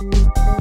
Thank you.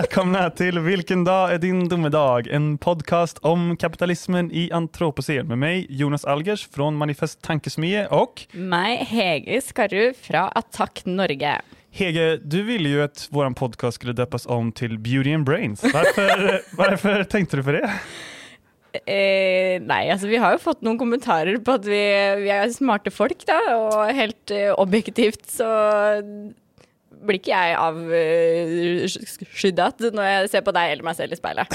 Välkomna till Vilken dag är din domedag? En podcast om kapitalismen i antropocen med mig Jonas Algers från Manifest Tankesmie och Meg, Hege Skarru fra Attack Norge. Hege, du ville ju att vår podcast skulle döpas om till Beauty and Brains. Varför, varför tänkte du för det? Eh, nei, altså vi har jo fått noen kommentarer på at vi, vi er smarte folk, da. Og helt eh, objektivt så blir ikke jeg avskyddet når jeg ser på deg eller meg selv i speilet.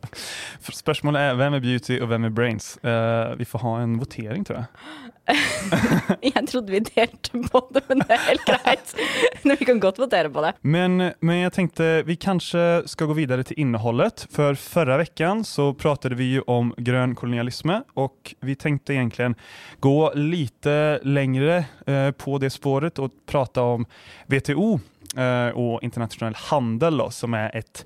Spørsmålet er hvem er beauty og hvem er brains? Uh, vi får ha en votering, tror jeg. Jeg trodde vi delte på det, men det er helt greit. Men vi kan godt votere på det. Men, men jeg tenkte vi kanskje skal gå videre til innholdet. For forrige uke pratet vi jo om grønn kolonialisme, og vi tenkte egentlig gå litt lengre eh, på det sporet og prate om WTO eh, og internasjonal handel, som er et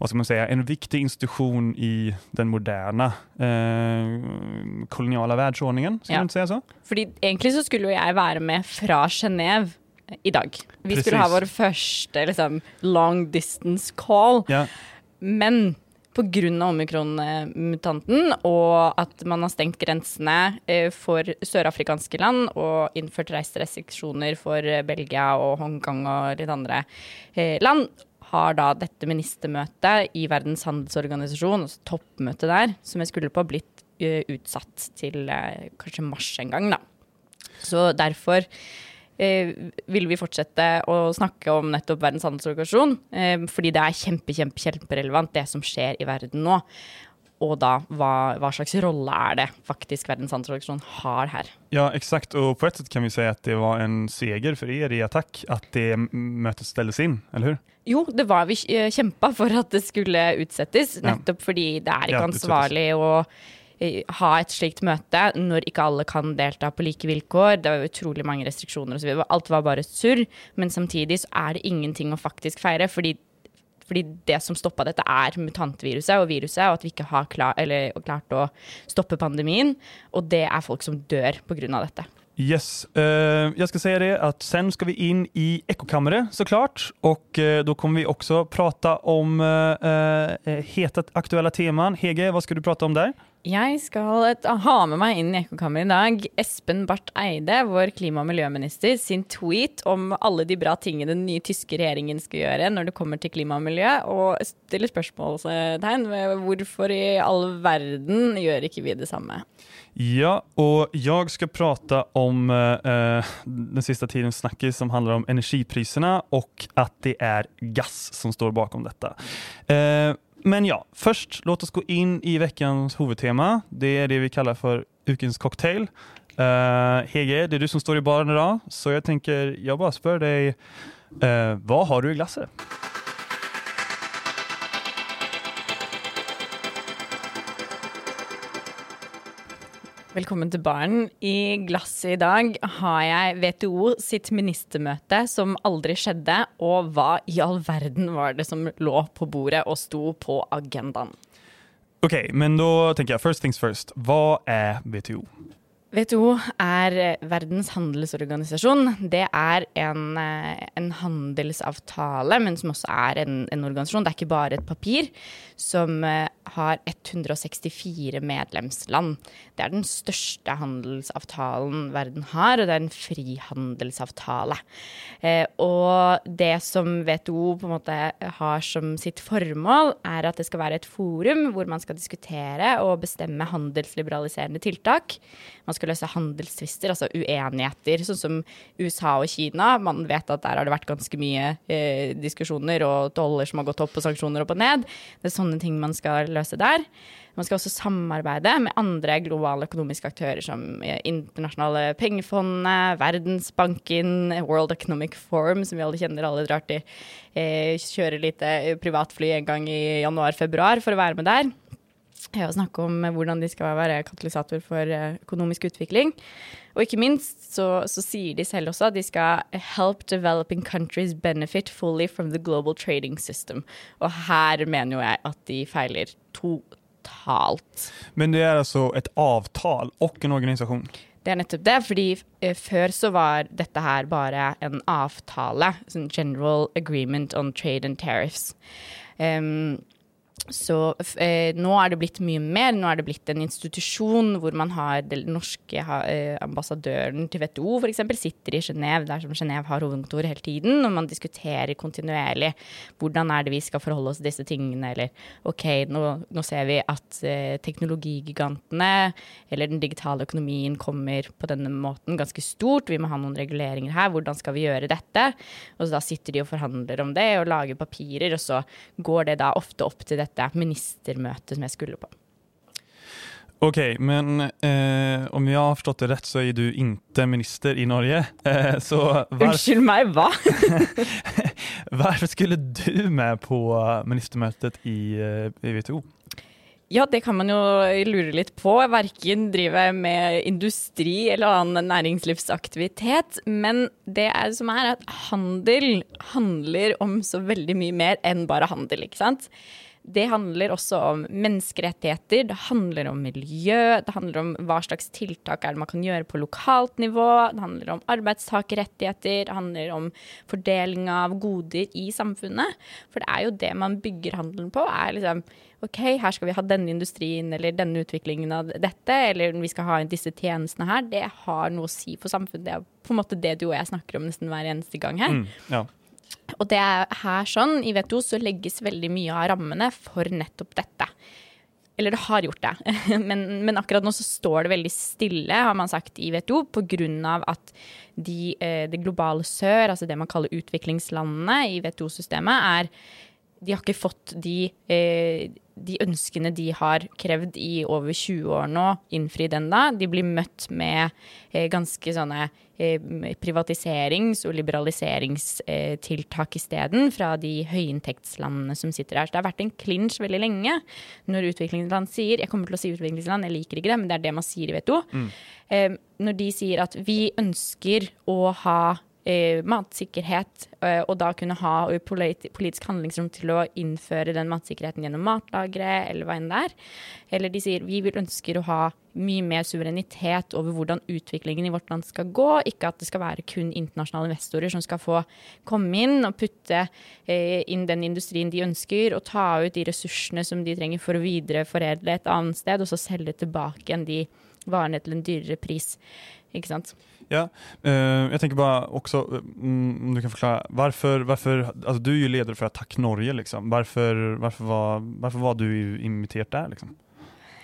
vad ska man säga, en viktig institution i den moderna eh, koloniala världsordningen. Ska Ja. man inte säga så? Fordi egentlig så skulle jo jeg være med fra Genéve i dag. Vi Precis. skulle ha vår første liksom, long distance call. Ja. Men pga. omikron-mutanten og at man har stengt grensene eh, for sørafrikanske land og innført reiserestriksjoner for eh, Belgia og Hongkong og litt andre eh, land, har da dette ministermøtet i Verdens handelsorganisasjon, altså toppmøtet der, som jeg skulle på, blitt eh, utsatt til eh, kanskje mars en gang, da. Så derfor eh, vil vi fortsette å snakke om nettopp Verdens handelsorganisasjon, eh, fordi det er kjempe, kjempe, kjemperelevant det som skjer i verden nå. Og da, hva, hva slags rolle er det faktisk Verdens handelsorganisasjon har her? Ja, eksakt. Og på et sett kan vi si at det var en seger for dere i attack at det møtet stilles inn, eller hur? Jo, det var vi eh, kjempa for at det skulle utsettes, nettopp fordi det er ikke ansvarlig å eh, ha et slikt møte når ikke alle kan delta på like vilkår. Det var utrolig mange restriksjoner osv. Alt var bare surr. Men samtidig så er det ingenting å faktisk feire, fordi, fordi det som stoppa dette, er mutantviruset og viruset, og at vi ikke har klar, eller, klart å stoppe pandemien. Og det er folk som dør av dette. Yes, eh, jag ska säga det att sen ska vi in i ekokammeret såklart och eh, då kommer vi också prata om eh, heta aktuella teman. Hege, vad ska du prata om där? Jeg skal et, ha med meg inn i Ekkokammeret i dag Espen Barth Eide, vår klima- og miljøminister, sin tweet om alle de bra tingene den nye tyske regjeringen skal gjøre når det kommer til klima og miljø, og stiller spørsmålstegn ved hvorfor i all verden gjør ikke vi det samme. Ja, og jeg skal prate om eh, den siste tidens snackis som handler om energiprisene, og at det er gass som står bakom dette. Eh, men ja, först låt oss gå in i veckans huvudtema. Det är det vi kallar för Ukens cocktail. Uh, Hege, det är du som står i baren idag, så jag tänker, jag bara spør deg, uh, hva har du i glasset? Velkommen til baren. I glasset i dag har jeg WTO sitt ministermøte som aldri skjedde, og hva i all verden var det som lå på bordet og sto på agendaen? Ok, men da tenker jeg first things first. Hva er WTO? WTO er eh, verdens handelsorganisasjon. Det er en, eh, en handelsavtale, men som også er en, en organisasjon. Det er ikke bare et papir, som eh, har 164 medlemsland. Det er den største handelsavtalen verden har, og det er en frihandelsavtale. Og det som WTO på en måte har som sitt formål, er at det skal være et forum hvor man skal diskutere og bestemme handelsliberaliserende tiltak. Man skal løse handelstvister, altså uenigheter, sånn som USA og Kina. Man vet at der har det vært ganske mye eh, diskusjoner og toller som har gått opp og sanksjoner opp og ned. Det er sånne ting man skal løse der. Man skal også samarbeide med andre globale økonomiske aktører som eh, internasjonale pengefondet, Verdensbanken, World Economic Forum, som vi alle kjenner, alle drar til. Eh, kjører lite privatfly en gang i januar-februar for å være med der. Og snakke om hvordan de skal være katalysator for økonomisk utvikling. Og ikke minst så, så, sier de selv også at de skal help developing countries benefit fully from the global trading system. Og her mener jo jeg at de feiler totalt. Men det er altså et avtal og en organisasjon? Det er nettopp det, fordi eh, før så var dette her bare en avtale. Sånn General Agreement on Trade and Tariffs. Um, så eh, nå er det blitt mye mer. Nå er det blitt en institusjon hvor man har den norske ha, eh, ambassadøren til WTO f.eks. sitter i Genéve, der som Genéve har hovedkontor hele tiden, og man diskuterer kontinuerlig hvordan er det vi skal forholde oss til disse tingene, eller OK, nå, nå ser vi at eh, teknologigigantene eller den digitale økonomien kommer på denne måten ganske stort, vi må ha noen reguleringer her, hvordan skal vi gjøre dette? Og da sitter de og forhandler om det og lager papirer, og så går det da ofte opp til dette dette ministermøtet som jeg skulle på. Ok, men eh, om jeg har forstått det rett, så er du ikke minister i Norge. Eh, så Unnskyld meg, hva? Hvorfor skulle du med på ministermøtet i, eh, i WTO? Ja, det kan man jo lure litt på. Verken driver med industri eller annen næringslivsaktivitet. Men det er som er at handel handler om så veldig mye mer enn bare handel, ikke sant. Det handler også om menneskerettigheter, det handler om miljø, det handler om hva slags tiltak er det man kan gjøre på lokalt nivå, det handler om arbeidstakerrettigheter, det handler om fordeling av goder i samfunnet. For det er jo det man bygger handelen på. er liksom OK, her skal vi ha denne industrien eller denne utviklingen av dette, eller vi skal ha disse tjenestene her. Det har noe å si for samfunnet. Det er på en måte det du og jeg snakker om nesten hver eneste gang her. Mm, ja. Og det er her sånn, i WTO så legges veldig mye av rammene for nettopp dette. Eller det har gjort det, men, men, akkurat nå så står det veldig stille, har man sagt i WTO, pga. at de, eh, det globale sør, altså det man kaller utviklingslandene i WTO-systemet, er De har ikke fått de eh, de ønskene de har krevd i over 20 år nå, innfri den da. De blir møtt med eh, ganske sånne eh, privatiserings- og liberaliseringstiltak isteden fra de høyinntektslandene som sitter her. Så det har vært en klinsj veldig lenge når utviklingsland sier Jeg kommer til å si utviklingsland, jeg liker ikke det, men det er det man sier i WTO. Mm. Eh, når de sier at vi ønsker å ha matsikkerhet, eh, og da kunne ha politisk handlingsrom til å innføre den matsikkerheten gjennom matlagre, eller hva enn det er. Eller de sier vi vil ønsker å ha mye mer suverenitet over hvordan utviklingen i vårt land skal gå, ikke at det skal være kun internasjonale investorer som skal få komme inn og putte eh, inn den industrien de ønsker, og ta ut de ressursene som de trenger for å videreforedle et annet sted, og så selge tilbake igjen de varene til en dyrere pris. Ikke sant? Ja, uh, jeg tenker bare også um, om du kan forklare varför, varför alltså Du er jo leder for Attack Norge, liksom. varför, varför, var, varför var du invitert der, liksom?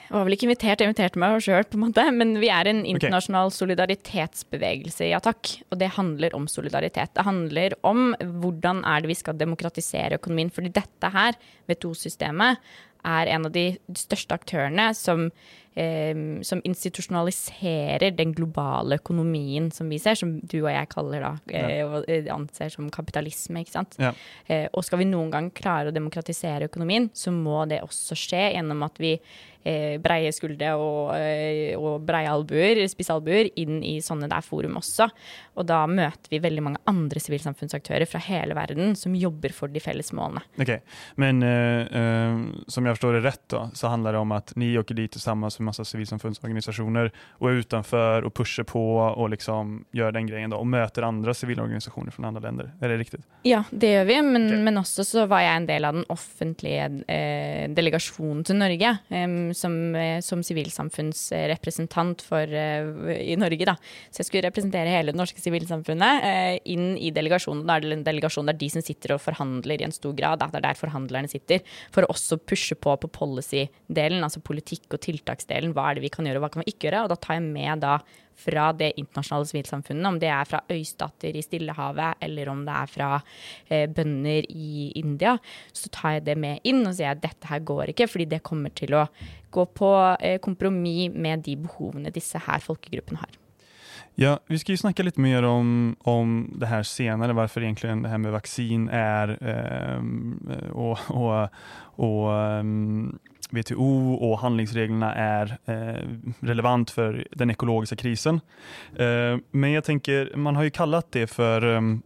Jeg var vel ikke invitert, jeg inviterte meg sjøl, på en måte. Men vi er en internasjonal okay. solidaritetsbevegelse i Attack. Og det handler om solidaritet. Det handler om hvordan er det vi skal demokratisere økonomien. Fordi dette her, WTO-systemet, er en av de største aktørene som eh, som institusjonaliserer den globale økonomien som vi ser, som du og jeg kaller da, eh, og eh, anser som kapitalisme. ikke sant? Ja. Eh, og skal vi noen gang klare å demokratisere økonomien, så må det også skje gjennom at vi eh, breie skuldre og, eh, og breie albuer, spissalbuer, inn i sånne der forum også. Og da møter vi veldig mange andre sivilsamfunnsaktører fra hele verden som jobber for de felles målene. Okay. Men uh, som jeg forstår det rett, da, så handler det om at dere åker dit sammen med masse sivilsamfunnsorganisasjoner og er utenfor og pusher på og liksom gjør den greien da, og møter andre sivilorganisasjoner fra andre land. Er det riktig? Ja, det gjør vi, men, okay. men, også så var jeg en del av den offentlige eh, delegasjonen til Norge. Um, Eh, som sivilsamfunnsrepresentant uh, i Norge. Da. Så jeg skulle representere hele det norske sivilsamfunnet uh, inn i delegasjonen. Da er det en delegasjon der de som sitter og forhandler i en stor grad. Da. Det er der forhandlerne sitter. For å også pushe på på policy-delen, altså politikk- og tiltaksdelen. Hva er det vi kan gjøre, og hva kan vi ikke gjøre? Og da tar jeg med da fra det internasjonale sivilsamfunnet, om det er fra øystater i Stillehavet eller om det er fra eh, bønder i India, så tar jeg det med inn og sier at dette her går ikke, fordi det kommer til å gå på eh, kompromiss med de behovene disse her folkegruppene har. Ja, Vi skal jo snakke litt mer om, om det her senere, hvorfor egentlig det her med vaksin er eh, og, og, og um, WTO och handlingsreglerna är eh, relevant för den ekologiska krisen. Eh, men jag tänker, man har ju kallat det för um,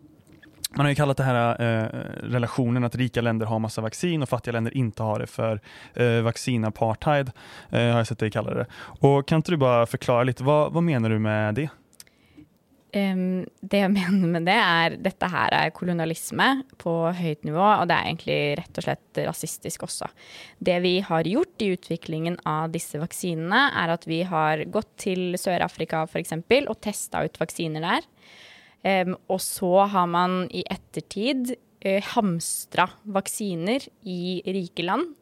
man har ju kallat det här eh, relationen att rika länder har massa vaccin och fattiga länder inte har det för eh, vaccinapartheid, eh, har jag sett dig kalla det. Och kan inte du bara förklara lite, vad, vad menar du med det? Um, det jeg mener med det, er dette her er kolonialisme på høyt nivå, og det er egentlig rett og slett rasistisk også. Det vi har gjort i utviklingen av disse vaksinene, er at vi har gått til Sør-Afrika f.eks. og testa ut vaksiner der. Um, og så har man i ettertid uh, hamstra vaksiner i rike land,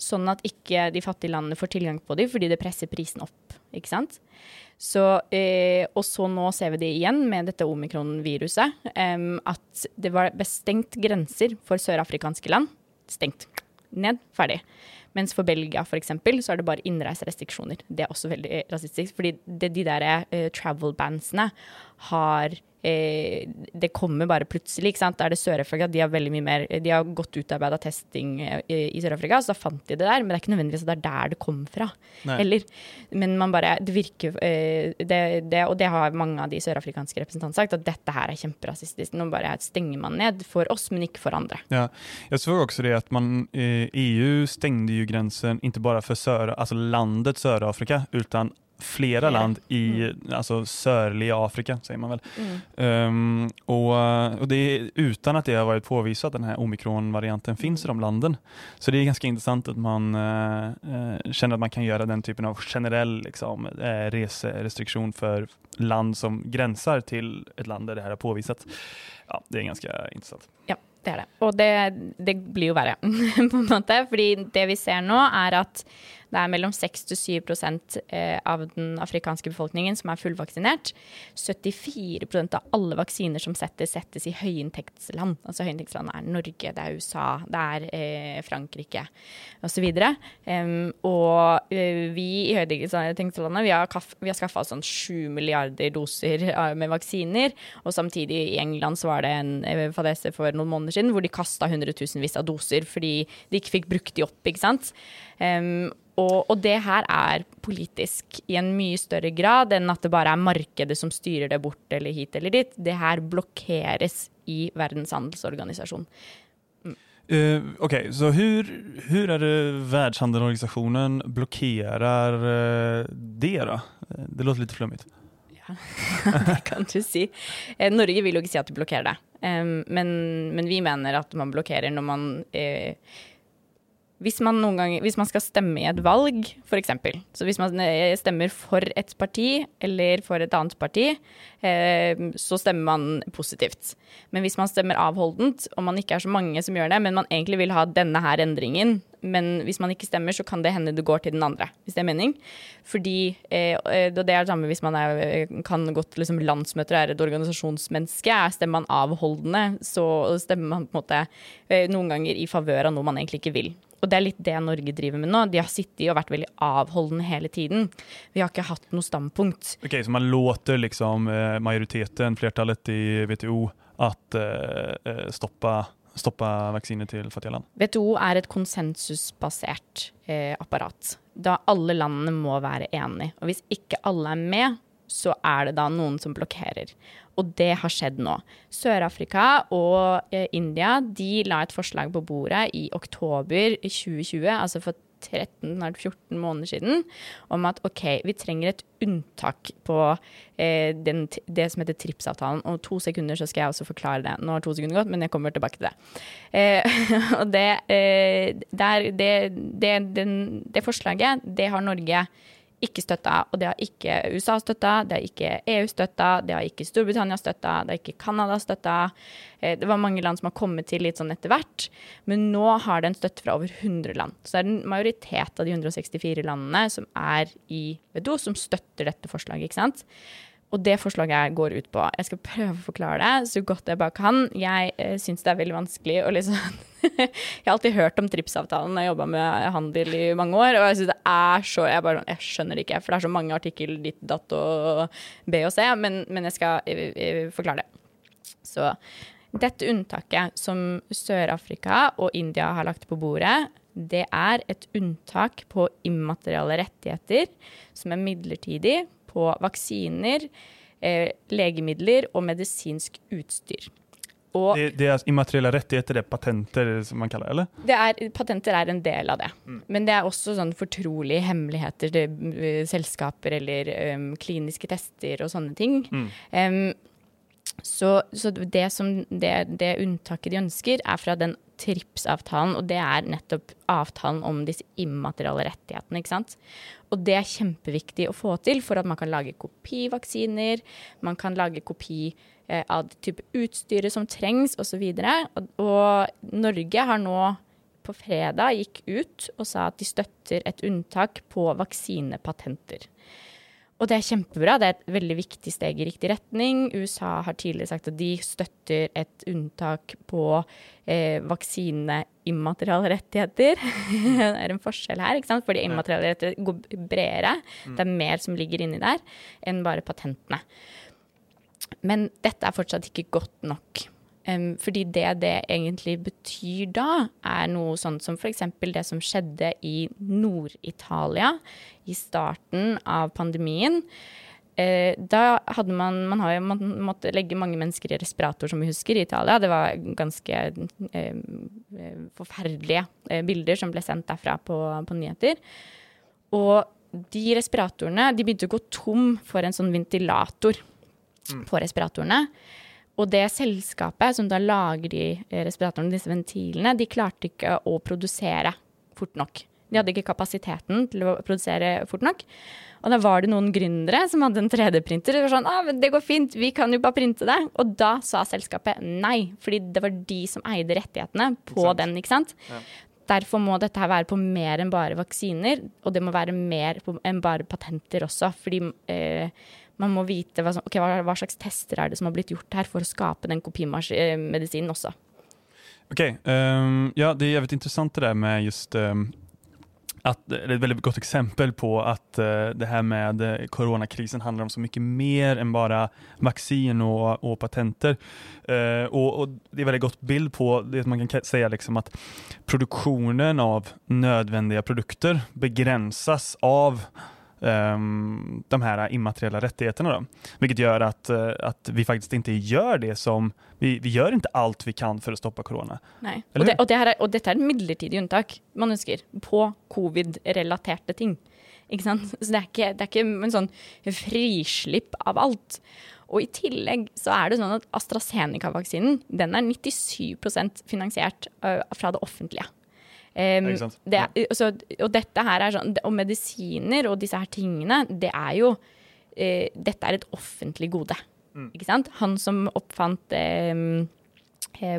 sånn at ikke de fattige landene får tilgang på dem fordi det presser prisen opp. ikke sant? Så, eh, og så nå ser vi det igjen med dette omikron-viruset, eh, at det var bestengt grenser for sørafrikanske land. Stengt. Ned. Ferdig. Mens for Belgia for eksempel, så er det bare innreiserestriksjoner. Det er også veldig rasistisk, fordi det, de der eh, travel-bandsene har eh, det kommer bare plutselig. ikke sant? Da er det Sør-Afrika. De har veldig mye mer, de har godt utarbeida testing eh, i, i Sør-Afrika, så da fant de det der. Men det er ikke nødvendigvis at det er der det kom fra eller, Men man bare Det virker eh, det, det, Og det har mange av de sørafrikanske representantene sagt, at dette her er kjemperasistisk. Nå bare stenger man ned for oss, men ikke for andre. Ja, jeg så også det at man EU stengte jo grensen ikke bare for sør, altså landet Sør-Afrika, utan flera land i mm. alltså, sörliga Afrika, säger man väl. Mm. Um, och, och, det är utan att det har varit påvisat den här omikronvarianten finns i de landen. Så det är ganska intressant att man uh, uh, känner att man kan göra den typen av generell liksom, uh, reserestriktion för land som gränsar till ett land där det här har påvisats. Ja, det är ganska intressant. Ja. Det er det. Og det, det blir jo verre, på en måte. Fordi det vi ser nå, er at det er mellom 6 til 7 eh, av den afrikanske befolkningen som er fullvaksinert. 74% av alle vaksiner som settes, settes i høyinntektsland. Altså høyinntektsland er Norge, det er USA, det er eh, Frankrike osv. Um, og uh, vi i høyinntektslandet har, vi har skaffa oss sånn 7 milliarder doser med vaksiner. Og samtidig i England så var det en fadese for noen måneder siden hvor de kasta hundretusenvis av doser fordi de ikke fikk brukt de opp. ikke sant? Um, og, og, det her er politisk i en mye større grad enn at det bare er markedet som styrer det bort eller hit eller dit. Det her blokkeres i Verdens handelsorganisasjon. Mm. Uh, ok, så hvordan er det Verdenshandelsorganisasjonen blokkerer uh, det, da? Det låter litt flummig. Ja, det kan du si. Eh, Norge vil jo ikke si at de blokkerer det, um, men, men, vi mener at man blokkerer når man uh, hvis man, ganger, hvis man skal stemme i et valg, f.eks. Så hvis man eh, stemmer for et parti eller for et annet parti, eh, så stemmer man positivt. Men hvis man stemmer avholdent, og man ikke er så mange som gjør det, men man egentlig vil ha denne her endringen, men hvis man ikke stemmer, så kan det hende det går til den andre, hvis det er mening. Fordi eh, eh det er det samme hvis man er, kan godt liksom landsmøter og er et organisasjonsmenneske. Stemmer man avholdende, så stemmer man på en måte eh, noen ganger i favør av noe man egentlig ikke vil. Og det er litt det Norge driver med nå. De har sittet og vært veldig avholdende hele tiden. Vi har ikke hatt noe standpunkt. Ok, Så man låter liksom eh, majoriteten, flertallet i WTO, at uh, stoppe stoppe vaksiner til fattige land? WTO er et konsensusbasert eh, apparat. Da alle landene må være enige. Og hvis ikke alle er med, så er det da noen som blokkerer. Og det har skjedd nå. Sør-Afrika og eh, India de la et forslag på bordet i oktober 2020, altså for 13, 14 måneder siden, om at OK, vi trenger et unntak på eh, den, det som heter TRIPS-avtalen. Om to sekunder så skal jeg også forklare det. Nå har to sekunder gått, men jeg kommer tilbake til det. Eh, og det, eh, der, det, det, den, det forslaget, det har Norge ikke støtta, og det har ikke USA støtta, det har ikke EU støtta, det har ikke Storbritannia støtta, det har ikke Canada støtta. Eh, det var mange land som har kommet til litt sånn etter hvert, men nå har det en støtte fra over 100 land. Så det er en majoritet av de 164 landene som er i WTO, som støtter dette forslaget, ikke sant. Og det forslaget går ut på Jeg skal prøve å forklare det så godt jeg bare kan. Jeg eh, syns det er veldig vanskelig å liksom Jeg har alltid hørt om TRIPS-avtalen, jeg har jobba med handel i mange år. Og jeg syns det er så jeg, bare, jeg, skjønner det ikke, for det er så mange artikkel ditt, datt og B og C. Men, men jeg skal jeg, jeg forklare det. Så dette unntaket som Sør-Afrika og India har lagt på bordet, det er et unntak på immateriale rettigheter som er midlertidig på vaksiner, eh, legemidler og medisinsk utstyr. Og det, det, er immaterielle rettigheter, det er patenter som man kaller det, eller? Det er, patenter er en del av det. Mm. Men det er også sånn fortrolige hemmeligheter til uh, selskaper eller um, kliniske tester og sånne ting. Mm. Um, så, så, det, som, det, det, unntaket de ønsker, er fra den TRIPS-avtalen, og det er nettopp avtalen om disse immaterielle rettighetene. ikke sant? Og det er kjempeviktig å få til for at man kan lage kopivaksiner, man kan lage kopi Eh, av type utstyret som trengs osv. Og, og Norge har nå på fredag gikk ut og sa at de støtter et unntak på vaksinepatenter. Og det er kjempebra. Det er et veldig viktig steg i riktig retning. USA har tidligere sagt at de støtter et unntak på eh, vaksineimmaterielle rettigheter. det er en forskjell her, ikke sant? fordi immaterielle rettigheter går bredere. Mm. Det er mer som ligger inni der enn bare patentene. Men dette er fortsatt ikke godt nok. Um, fordi det det egentlig betyr da, er noe sånt som f.eks. det som skjedde i Nord-Italia i starten av pandemien. Uh, da hadde man Man har jo man måtte legge mange mennesker i respirator, som vi husker, i Italia. Det var ganske uh, forferdelige uh, bilder som ble sendt derfra på, på nyheter. Og de respiratorene de begynte å gå tom for en sånn ventilator mm. på respiratorene. Og det selskapet som da lager de eh, respiratorene, disse ventilene, de klarte ikke å produsere fort nok. De hadde ikke kapasiteten til å produsere fort nok. Og da var det noen gründere som hadde en 3D-printer. Det var sånn, ah, det går fint, vi kan jo bare printe det. Og da sa selskapet nei, fordi det var de som eide rettighetene på den. ikke sant? Ja. Derfor må dette her være på mer enn bare vaksiner, og det må være mer enn bare patenter også. Fordi eh, man må vite hva, okay, hva, hva, slags tester er det som har blitt gjort her for å skape den kopimedisinen også. Ok, um, ja det er jævlig interessant det der med just um, at, det er et veldig godt eksempel på at uh, det her med koronakrisen coronakrisen handlar om så mye mer enn bare vaksine og, og, patenter. Uh, og, og, Det er et veldig godt bild på det man kan si liksom at produksjonen av nødvendige produkter begrenses av um, de här immateriella rättigheterna. Då. Vilket gör att, uh, att vi faktiskt inte gör det som vi, vi gjør ikke alt vi kan for å stoppe korona. Nei, og, det, och, det er, och dette er et midlertidig unntak man ønsker på covid-relaterte ting. Ikke sant? Så det er ikke, det er ikke en sånn frislipp av alt. Og i tillegg så er det sånn at AstraZeneca-vaksinen den er 97 finansiert fra det offentlige. Um, det, så, og dette her er sånn, og medisiner og disse her tingene, det er jo uh, Dette er et offentlig gode. Mm. Ikke sant? Han som oppfant um,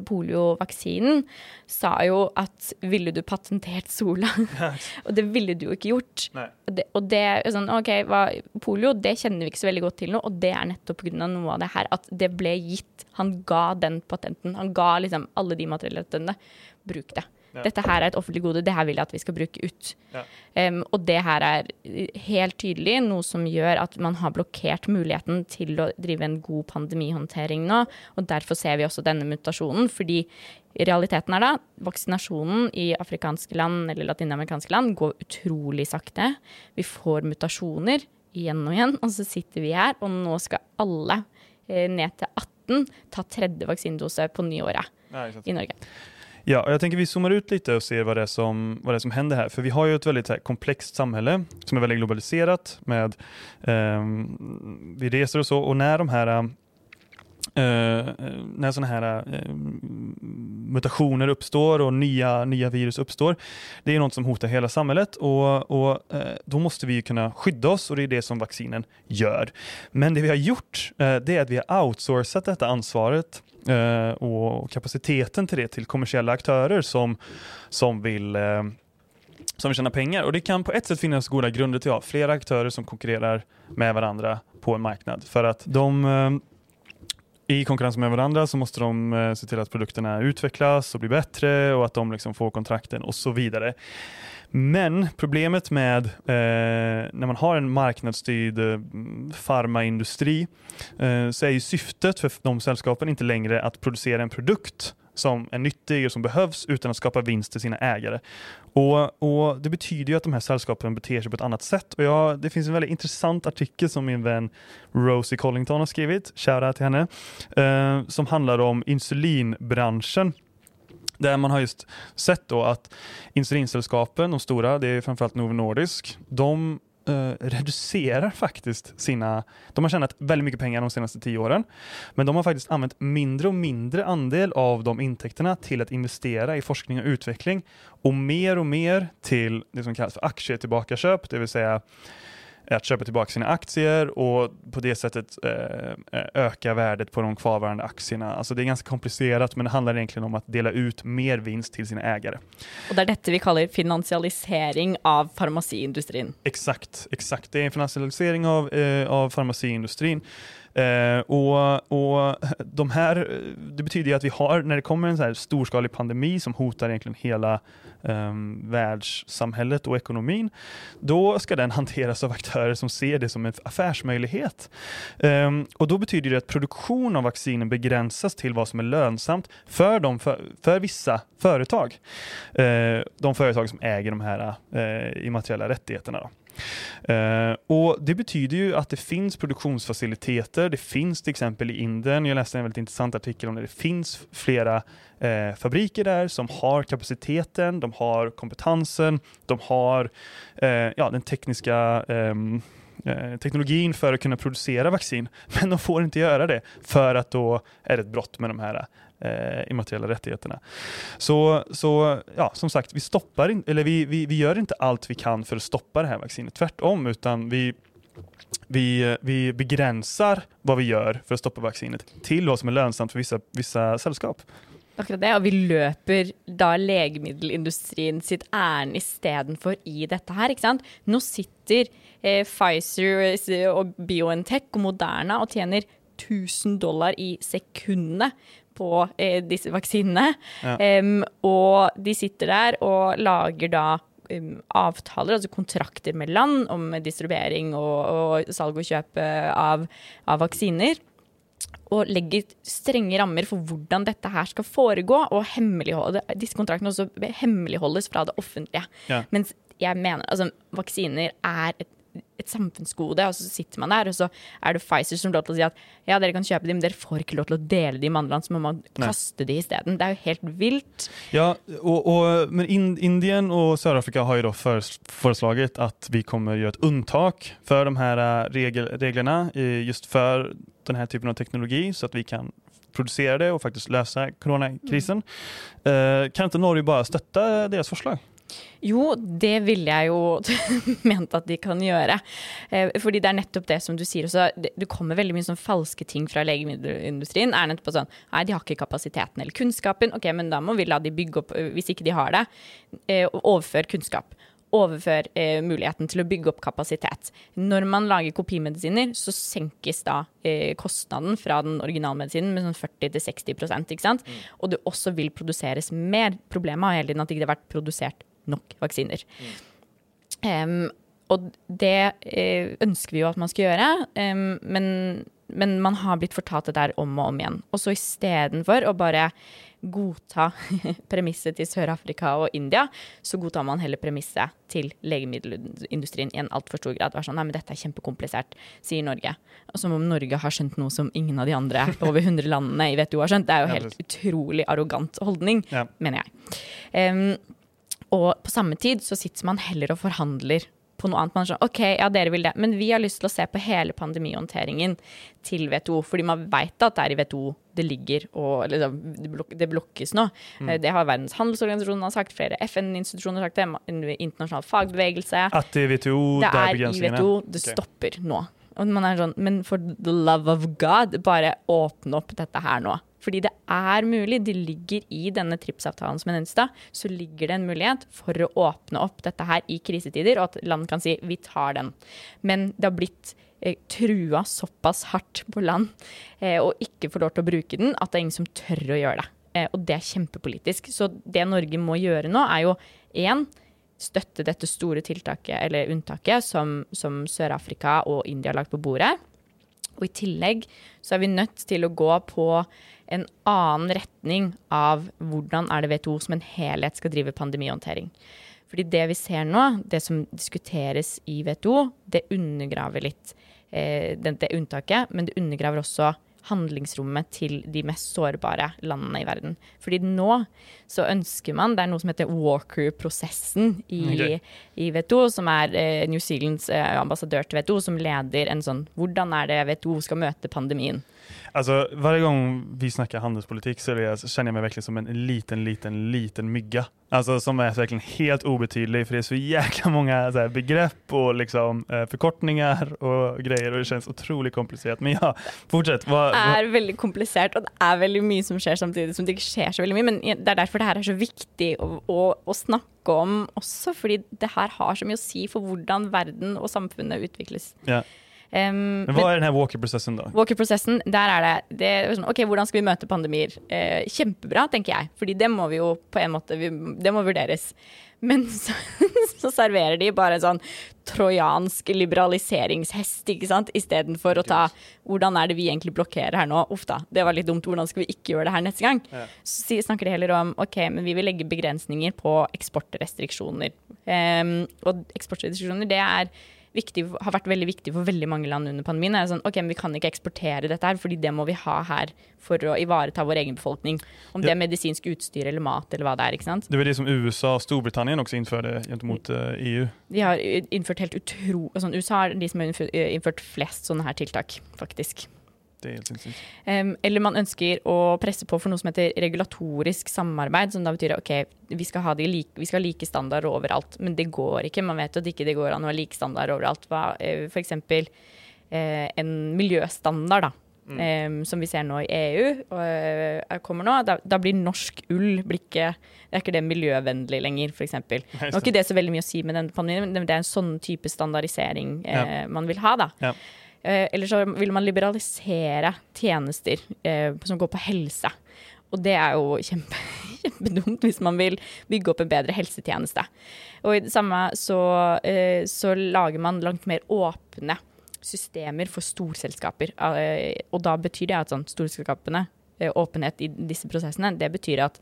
poliovaksinen, sa jo at 'ville du patentert Sola?' og det ville du jo ikke gjort. Og det, og det, er sånn, ok, hva, Polio det kjenner vi ikke så veldig godt til nå, og det er nettopp pga. noe av det her at det ble gitt. Han ga den patenten. Han ga liksom alle de materiellrettene. Bruk det. Dette her er et offentlig gode, det her vil jeg at vi skal bruke ut. Ja. Um, og det her er helt tydelig noe som gjør at man har blokkert muligheten til å drive en god pandemihåndtering nå. Og derfor ser vi også denne mutasjonen, fordi realiteten er da vaksinasjonen i afrikanske land eller latinamerikanske land går utrolig sakte. Vi får mutasjoner igjen og igjen, og så sitter vi her, og nå skal alle eh, ned til 18 ta tredje vaksinedose på nyåret i Norge. Ja, og jeg tenker vi zoomer ut litt og ser hva det, som, vad det som händer här. För vi har jo et veldig komplext samhälle som er veldig globaliserat. Med, eh, vi reser og så og når de her när sådana här uh, mutationer uppstår och nya, nya virus uppstår, det är något som hotar hela samhället och, och då måste vi kunna skydda oss och det är det som vaccinen gör. Men det vi har gjort, det är att vi har outsourcat detta ansvaret och kapaciteten till det till kommersiella aktörer som, som vill som vill tjäna pengar. Och det kan på ett sätt finnas goda grunder till att ha flera aktörer som konkurrerar med varandra på en marknad. För att de i konkurrens med hverandre så måste de eh, se till att produkterna utvecklas och blir bättre och att de liksom får kontrakten och så vidare. Men problemet med eh, när man har en marknadsstyrd eh, farmaindustri eh, så är ju syftet för de sällskapen inte längre att producera en produkt som är nyttig och som behövs utan att skapa vinst till sina ägare. Och, och Det betyder ju att de här sällskapen beter sig på ett annat sätt. Och jag, det finns en väldigt intressant artikel som min vän Rosie Collington har skrivit, shoutout till henne, eh, som handlar om insulinbranschen. Där man har just sett då att insulinsällskapen, de stora, det är framförallt Novo Nordisk, de eh, reducerar faktiskt sina... De har tjänat väldigt mycket pengar de senaste tio åren, men de har faktiskt använt mindre och mindre andel av de intäkterna till att investera i forskning och utveckling och mer och mer till det som kallas för aktietillbakaköp, det vill säga att köpa tillbaka sina aktier och på det sättet eh, öka värdet på de kvarvarande aktierna. Alltså det är ganska komplicerat men det handlar egentligen om att dela ut mer vinst till sina ägare. Och det är detta vi kallar finansialisering av farmaciindustrin. Exakt, exakt. Det är en finansialisering av, eh, av farmaciindustrin. Eh, och, och de här, det betyder ju att vi har, när det kommer en så här storskalig pandemi som hotar egentligen hela eh, världssamhället och ekonomin, då ska den hanteras av aktörer som ser det som en affärsmöjlighet. Eh, och då betyder det att produktion av vaccinen begränsas till vad som är lönsamt för, de, för, för vissa företag. Uh, de företag som äger de här uh, immateriella rättigheterna. Då. Uh, och Det betyder ju att det finns produktionsfaciliteter. Det finns till exempel i Indien, jag läste en väldigt intressant artikel om det, det finns flera uh, fabriker där som har kapaciteten, de har kompetensen, de har uh, ja, den tekniska um, teknologin för att kunna producera vaccin, men de får inte göra det för att då är det ett brott med de här eh, immateriella rättigheterna. Så, så ja, som sagt, vi, stoppar in, eller vi, vi, vi gör inte allt vi kan för att stoppa det här vaccinet, tvärtom, utan vi vi, vi begränsar vad vi gör för att stoppa vaccinet till vad som är lönsamt för vissa, vissa sällskap. Akkurat det, og vi løper da legemiddelindustrien sitt ærend istedenfor i dette her. ikke sant? Nå sitter eh, Pfizer og BioNTech og Moderna og tjener 1000 dollar i sekundet på eh, disse vaksinene. Ja. Um, og de sitter der og lager da um, avtaler, altså kontrakter med land om distribuering og, og salg og kjøp eh, av, av, vaksiner. Og legger strenge rammer for hvordan dette her skal foregå, og disse kontraktene også hemmeligholdes fra det offentlige. Ja. Mens jeg mener altså, vaksiner er et et samfunnsgode, og så sitter man der, og så er det Pfizer som lov til å si at ja, dere kan kjøpe dem, men dere får ikke lov til å dele dem med andre land, så må man kaste dem isteden. Det er jo helt vilt. Ja, og, og, men Indien Sør-Afrika har jo da foreslått at vi kommer gjøre et unntak for de her äh, regel, reglene just for denne typen av teknologi så at vi kan produsere det og faktisk løse koronakrisen. Mm. Uh, kan ikke Norge bare støtte deres förslag? Jo, det ville jeg jo ment at de kan gjøre. Eh, fordi det er nettopp det som du sier også. Det kommer veldig mye sånn falske ting fra legemiddelindustrien. er nettopp sånn Nei, de har ikke kapasiteten eller kunnskapen. Ok, men da må vi la de bygge opp, eh, hvis ikke de har det, eh, overfør kunnskap. Overfør muligheten til å bygge opp kapasitet. Når man lager kopimedisiner, så senkes da kostnaden fra den originalmedisinen med sånn 40-60% ikke sant? Mm. Og det også vil produseres mer. Problemet har hele tiden at det ikke har vært produsert nok vaksiner. Mm. Um, og det uh, ønsker vi jo at man skal gjøre, um, men, men, man har blitt fortalt det der om og om igjen. Og så istedenfor å bare godta premisset til Sør-Afrika og India, så godtar man heller premisset til legemiddelindustrien i en altfor stor grad. Vær sånn, nei, men dette er kjempekomplisert, sier Norge. Og som om Norge har skjønt noe som ingen av de andre over 100 landene i WTO har skjønt. Det er jo helt utrolig arrogant holdning, ja. mener jeg. Um, og på samme tid så sitter man heller og forhandler på noe annet. Man er sånn, ok, ja, dere vil det, men vi har lyst til å se på hele pandemihåndteringen til WTO. Fordi man veit at det er i WTO det ligger og liksom, det blokkes nå. Mm. Det har Verdens handelsorganisasjon sagt, flere FN-institusjoner har sagt det, internasjonal fagbevegelse. At det er WTO, det er i WTO, det okay. stopper nå. Og man er sånn, men for the love of God, bare åpne opp dette her nå. Fordi det er mulig. Det ligger i denne TRIPS-avtalen som jeg nevnte så ligger det en mulighet for å åpne opp dette her i krisetider, og at land kan si vi tar den. Men det har blitt eh, trua såpass hardt på land eh, og ikke får lov til å bruke den, at det er ingen som tør å gjøre det. Eh, og det er kjempepolitisk. Så det Norge må gjøre nå, er jo én støtte dette store tiltaket, eller unntaket, som, som Sør-Afrika og India har lagt på bordet. Og i tillegg så er vi nødt til å gå på en annen retning av hvordan er det WTO som en helhet skal drive pandemihåndtering. Fordi det vi ser nå, det som diskuteres i WTO, det undergraver litt eh, det, det unntaket, men det undergraver også handlingsrommet til de mest sårbare landene i verden. Fordi nå så ønsker man Det er noe som heter Walker-prosessen i, okay. i, WTO, som er eh, New Zealands eh, ambassadør til WTO, som leder en sånn Hvordan er det WTO skal møte pandemien? Alltså, varje gång vi snackar handelspolitik så, det, känner jag mig verkligen som en liten, liten, liten mygga. Alltså som är verkligen helt obetydlig för det är så jäkla många så här, begrepp och liksom, eh, förkortningar och grejer och det känns otroligt komplicerat. Men ja, fortsätt. Hva, det er veldig komplisert og det er veldig mye som skjer samtidig som det ikke skjer så veldig mye. Men det er derfor det her er så viktig att, å snakke om også, fordi det her har så mye å si for hvordan verden og samfunnet utvikles. Ja. Um, men Hva er denne walker-prosessen, da? Walker-prosessen, der er det, det er sånn, ok, Hvordan skal vi møte pandemier? Uh, kjempebra, tenker jeg. Fordi det må vi jo på en måte vi, Det må vurderes. Men så, så, serverer de bare en sånn trojansk liberaliseringshest, ikke sant, istedenfor å ta Hvordan er det vi egentlig blokkerer her nå? Uff da, det var litt dumt. Hvordan skal vi ikke gjøre det her neste gang? Ja. Så snakker de heller om ok, men vi vil legge begrensninger på eksportrestriksjoner. Um, og eksportrestriksjoner, det er viktig, har vært veldig viktig for veldig mange land under pandemien. er sånn, ok, men Vi kan ikke eksportere dette her, fordi det må vi ha her for å ivareta vår egen befolkning. Om det er medisinsk utstyr eller mat eller hva det er. ikke sant? Det var det som USA og Storbritannia også innførte gentemot EU. De har innført helt utro... Sånn, USA er de som har innført flest sånne her tiltak, faktisk. Det er helt sinnssykt. Um, eller man ønsker å presse på for noe som heter regulatorisk samarbeid, som da betyr ok, vi skal ha, like, vi skal ha like standarder overalt. Men det går ikke. Man vet jo at ikke det går an å ha like standard overalt. Uh, for eksempel uh, en miljøstandard, da. Mm. Um, som vi ser nå i EU, og, kommer nå, da, da, blir norsk ull blir ikke, Det er ikke det miljøvennlig lenger, f.eks. Nå har ikke det så veldig mye å si med den pandemien, men det er en sånn type standardisering uh, ja. man vil ha. da. Ja. Eh, eller så vil man liberalisere tjenester eh, som går på helse. Og det er jo kjempe, kjempedumt hvis man vil bygge opp en bedre helsetjeneste. Og i det samme så, eh, så lager man langt mer åpne systemer for storselskaper. og da betyr det at sånn, storselskapene, åpenhet i disse prosessene, det betyr at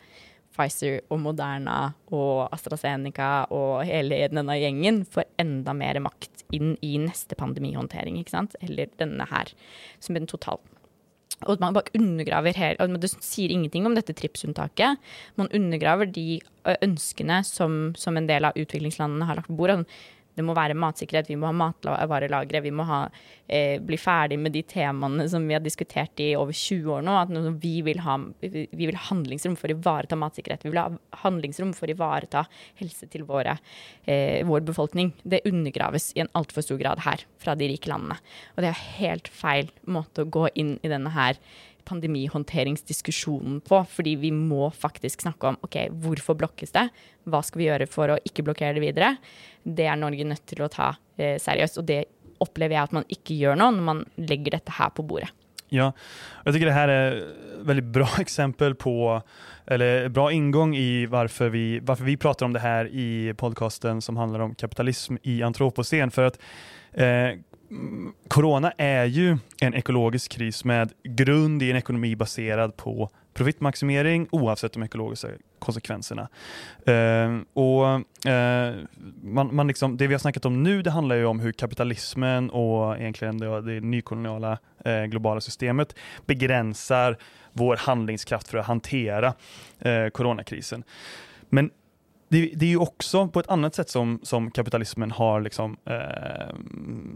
Pfizer og Moderna og AstraZeneca og hele denne gjengen får enda mer makt inn i neste pandemihåndtering, ikke sant? Eller denne her, som er den totale. Og man bare undergraver og Det sier ingenting om dette TRIPS-unntaket. Man undergraver de ønskene som, som en del av utviklingslandene har lagt på bordet. Det må være matsikkerhet, vi må ha matvarelagre, vi må ha, eh, bli ferdig med de temaene som vi har diskutert i over 20 år nå. At vi vil ha, vi vil handlingsrom for å ivareta matsikkerhet. Vi vil ha handlingsrom for å ivareta helse til våre, eh, vår befolkning. Det undergraves i en altfor stor grad her fra de rike landene. Og det er helt feil måte å gå inn i denne her pandemihåndteringsdiskusjonen på. Fordi vi må faktisk snakke om ok, hvorfor blokkes det? Hva skal vi gjøre for å ikke blokkere det videre? Det er Norge nødt til å ta eh, seriøst. Og det opplever jeg at man ikke gjør nå, når man legger dette her på bordet. Ja, jeg tycker det her er et veldig bra eksempel på, eller bra ingång i varför vi, varför vi prater om det her i podcasten som handler om kapitalism i antropocen. För att eh, corona är ju en ekologisk kris med grund i en ekonomi baserad på profitmaximering oavsett de ekologiska konsekvenserna. Uh, och uh, man, man liksom, Det vi har snackat om nu det handlar ju om hur kapitalismen och egentligen det, det nykoloniala uh, globala systemet begränsar vår handlingskraft för att hantera coronakrisen. Men det, det, är ju också på ett annat sätt som, som kapitalismen har liksom, eh,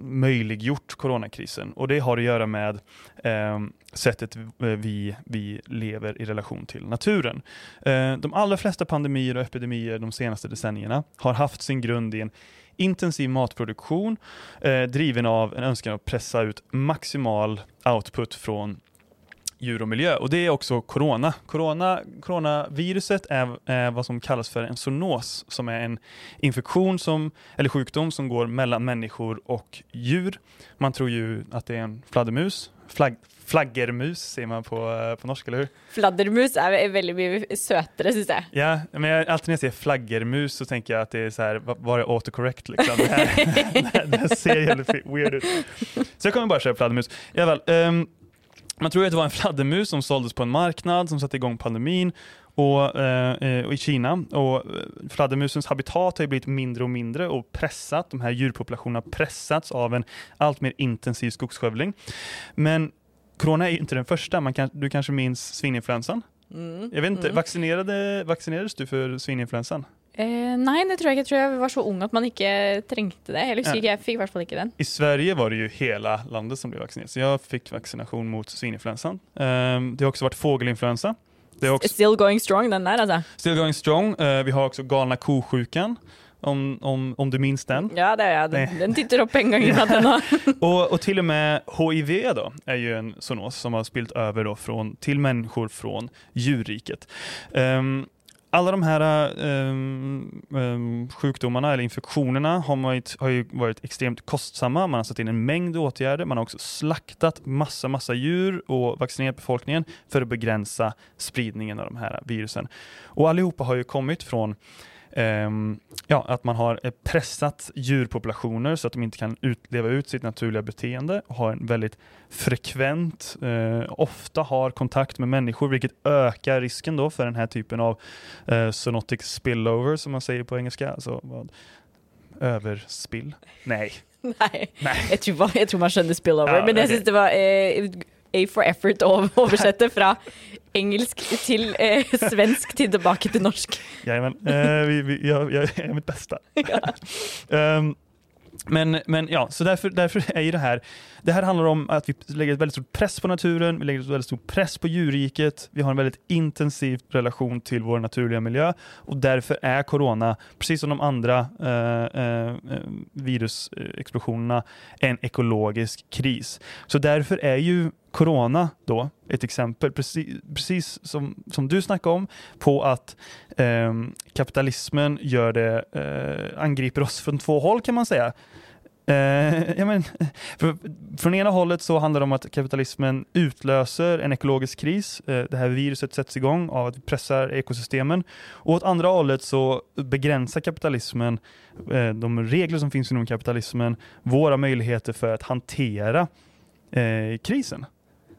möjliggjort coronakrisen. Och det har att göra med eh, sättet vi, vi lever i relation till naturen. Eh, de allra flesta pandemier och epidemier de senaste decennierna har haft sin grund i en intensiv matproduktion eh, driven av en önskan att pressa ut maximal output från djur och miljö. Och det är också corona. corona coronaviruset är, är, vad som kallas för en zoonos, som är en infektion som, eller sjukdom som går mellan människor och djur. Man tror ju att det är en fladdermus, Flagg, flaggermus sier man på, på norsk, eller hur? Fladdermus er ve- veldig mye søtere, syns jeg. Ja, men jeg, alltid når jeg sier flaggermus så tenker jeg at det er så här, var det autocorrect liksom? Det, här, det, det ser jävligt weird ut. Så jag kommer bara köra fladdermus. I alla fall, ehm, man tror att det var en fladdermus som såldes på en marknad som satte igång pandemin och, eh, eh, och i Kina. Och eh, fladdermusens habitat har ju blivit mindre och mindre och pressat, de här djurpopulationerna har pressats av en allt mer intensiv skogsskövling. Men corona är ju inte den första, man kan, du kanske minns svininfluensan? Mm. Jag vet inte, Mm. vaccinerade, vaccinerades du för svininfluensan? Eh, nei, det tror jeg ikke. Jeg tror jeg var så ung at man ikke trengte det. Jeg husker Ja. jeg fikk i hvert fall ikke den. I Sverige var det jo hele landet som ble vaksinert, så jeg fikk vaksinasjon mot svininfluensan. Um, det har også vært fågelinfluensa. Det Still going strong, den der, altså. still going strong. Uh, vi har også galna kosjuken. om, om, om du minns den. Ja, det, ja, den, den titter opp en gang iblant ennå. Og til og och med HIV da, er jo en zoonos som har spilt over da, från, til människor fra djurriket. Ehm, alla de här um, um, sjukdomarna eller infektionerna har, varit, har ju varit extremt kostsamma. Man har satt in en mängd åtgärder. Man har också slaktat massa, massa djur och vaccinerat befolkningen för att begränsa spridningen av de här virusen. Och allihopa har ju kommit från ja, att man har eh, pressat djurpopulationer så att de inte kan ut, leva ut sitt naturliga beteende och har en väldigt frekvent, eh, ofta har kontakt med människor vilket ökar risken då för den här typen av eh, zoonotic spillover som man säger på engelska. Alltså vad? Överspill? Nej. Nei. Nei. Jeg, tror, jeg tror man skjønner spillover. Ja, men jeg syns det var eh, A for effort å oversette fra engelsk til eh, svensk til tilbake til norsk. Jajamän, eh, vi, vi, jag, jeg, er mitt beste. Ja. um, men, men ja, så derfor, derfor är det här, det här handlar om att vi lägger ett väldigt stort press på naturen, vi lägger ett väldigt stort press på djurriket, vi har en väldigt intensiv relation till vår naturliga miljö och därför är corona, precis som de andra eh, eh, eh, virusexplosionerna, en ekologisk kris. Så därför är ju corona då ett exempel, precis, precis som, som du snackade om, på att eh, kapitalismen gör det, eh, angriper oss från två håll kan man säga. Eh, ja, men, för, från ena hållet så handlar det om att kapitalismen utlöser en ekologisk kris. Eh, det här viruset sätts igång av att vi pressar ekosystemen. Och åt andra hållet så begränsar kapitalismen, eh, de regler som finns inom kapitalismen, våra möjligheter för att hantera eh, krisen.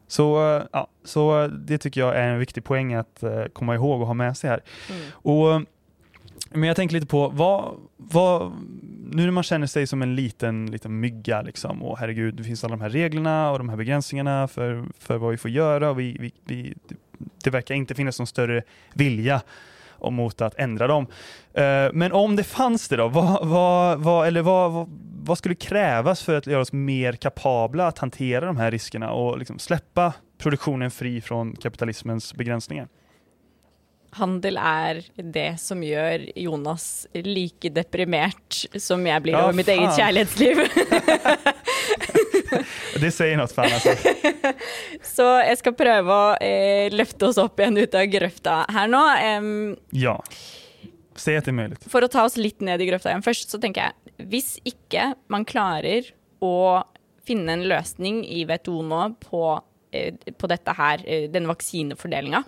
Så, eh, ja, så det tycker jag är en viktig poäng att eh, komma ihåg och ha med sig här. Mm. Och, men jag tänker lite på, vad, vad, nu när man känner sig som en liten, liten mygga liksom, och herregud, det finns alla de här reglerna och de här begränsningarna för, för vad vi får göra och vi, vi, vi, det verkar inte finnas någon större vilja om mot att ändra dem. Eh, men om det fanns det då, vad, vad, vad, eller vad, vad, skulle krävas för att göra oss mer kapabla att hantera de här riskerna och liksom släppa produktionen fri från kapitalismens begränsningar? Handel er det som gjør Jonas like deprimert som jeg blir Ja, over mitt eget kjærlighetsliv. Det säger något fan alltså. Så jeg skal prøve å eh, løfte oss opp igjen ut av grøfta her nå. Um, Ja. Se etter det är möjligt. for å ta oss litt ned i grøfta igjen først, så tenker jeg hvis ikke man klarer å finne en løsning i WTO nå på, eh, på dette her, eh, denne vaksinefordelinga,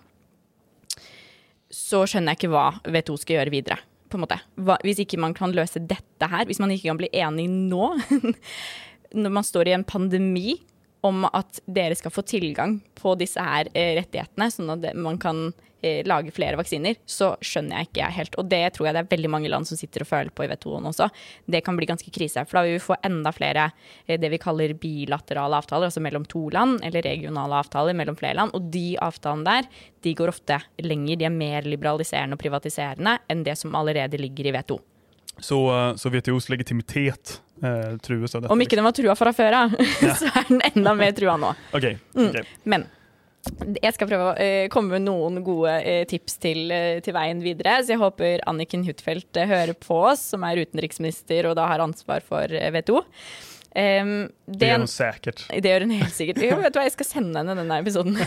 så skjønner jeg ikke hva WTO skal gjøre videre. På en måte. Hva, hvis ikke man kan løse dette her, hvis man ikke kan bli enig nå, når man står i en pandemi om at dere skal få tilgang på disse her eh, rettighetene, sånn at man kan eh, lage flere vaksiner, så skjønner jeg ikke helt. Og det tror jeg det er veldig mange land som sitter og føler på i WTO-en også. Det kan bli ganske krise, for da vil vi få enda flere eh, det vi kaller bilaterale avtaler, altså mellom to land, eller regionale avtaler mellom flere land. Og de avtalene der, de går ofte lenger, de er mer liberaliserende og privatiserende enn det som allerede ligger i WTO. Så, så WTOs legitimitet eh, trues av dette. Om ikke den var trua fra før av, så er den enda mer trua nå. Okej, Mm. Men jeg skal prøve å eh, komme med noen gode eh, tips til, eh, til veien videre. Så jeg håper Anniken Huitfeldt eh, hører på oss, som er utenriksminister og da har ansvar for eh, WTO. Um, det gjør hun sikkert. Det gjør hun helt sikkert. Jo, vet du hva, jeg skal sende henne denne episoden.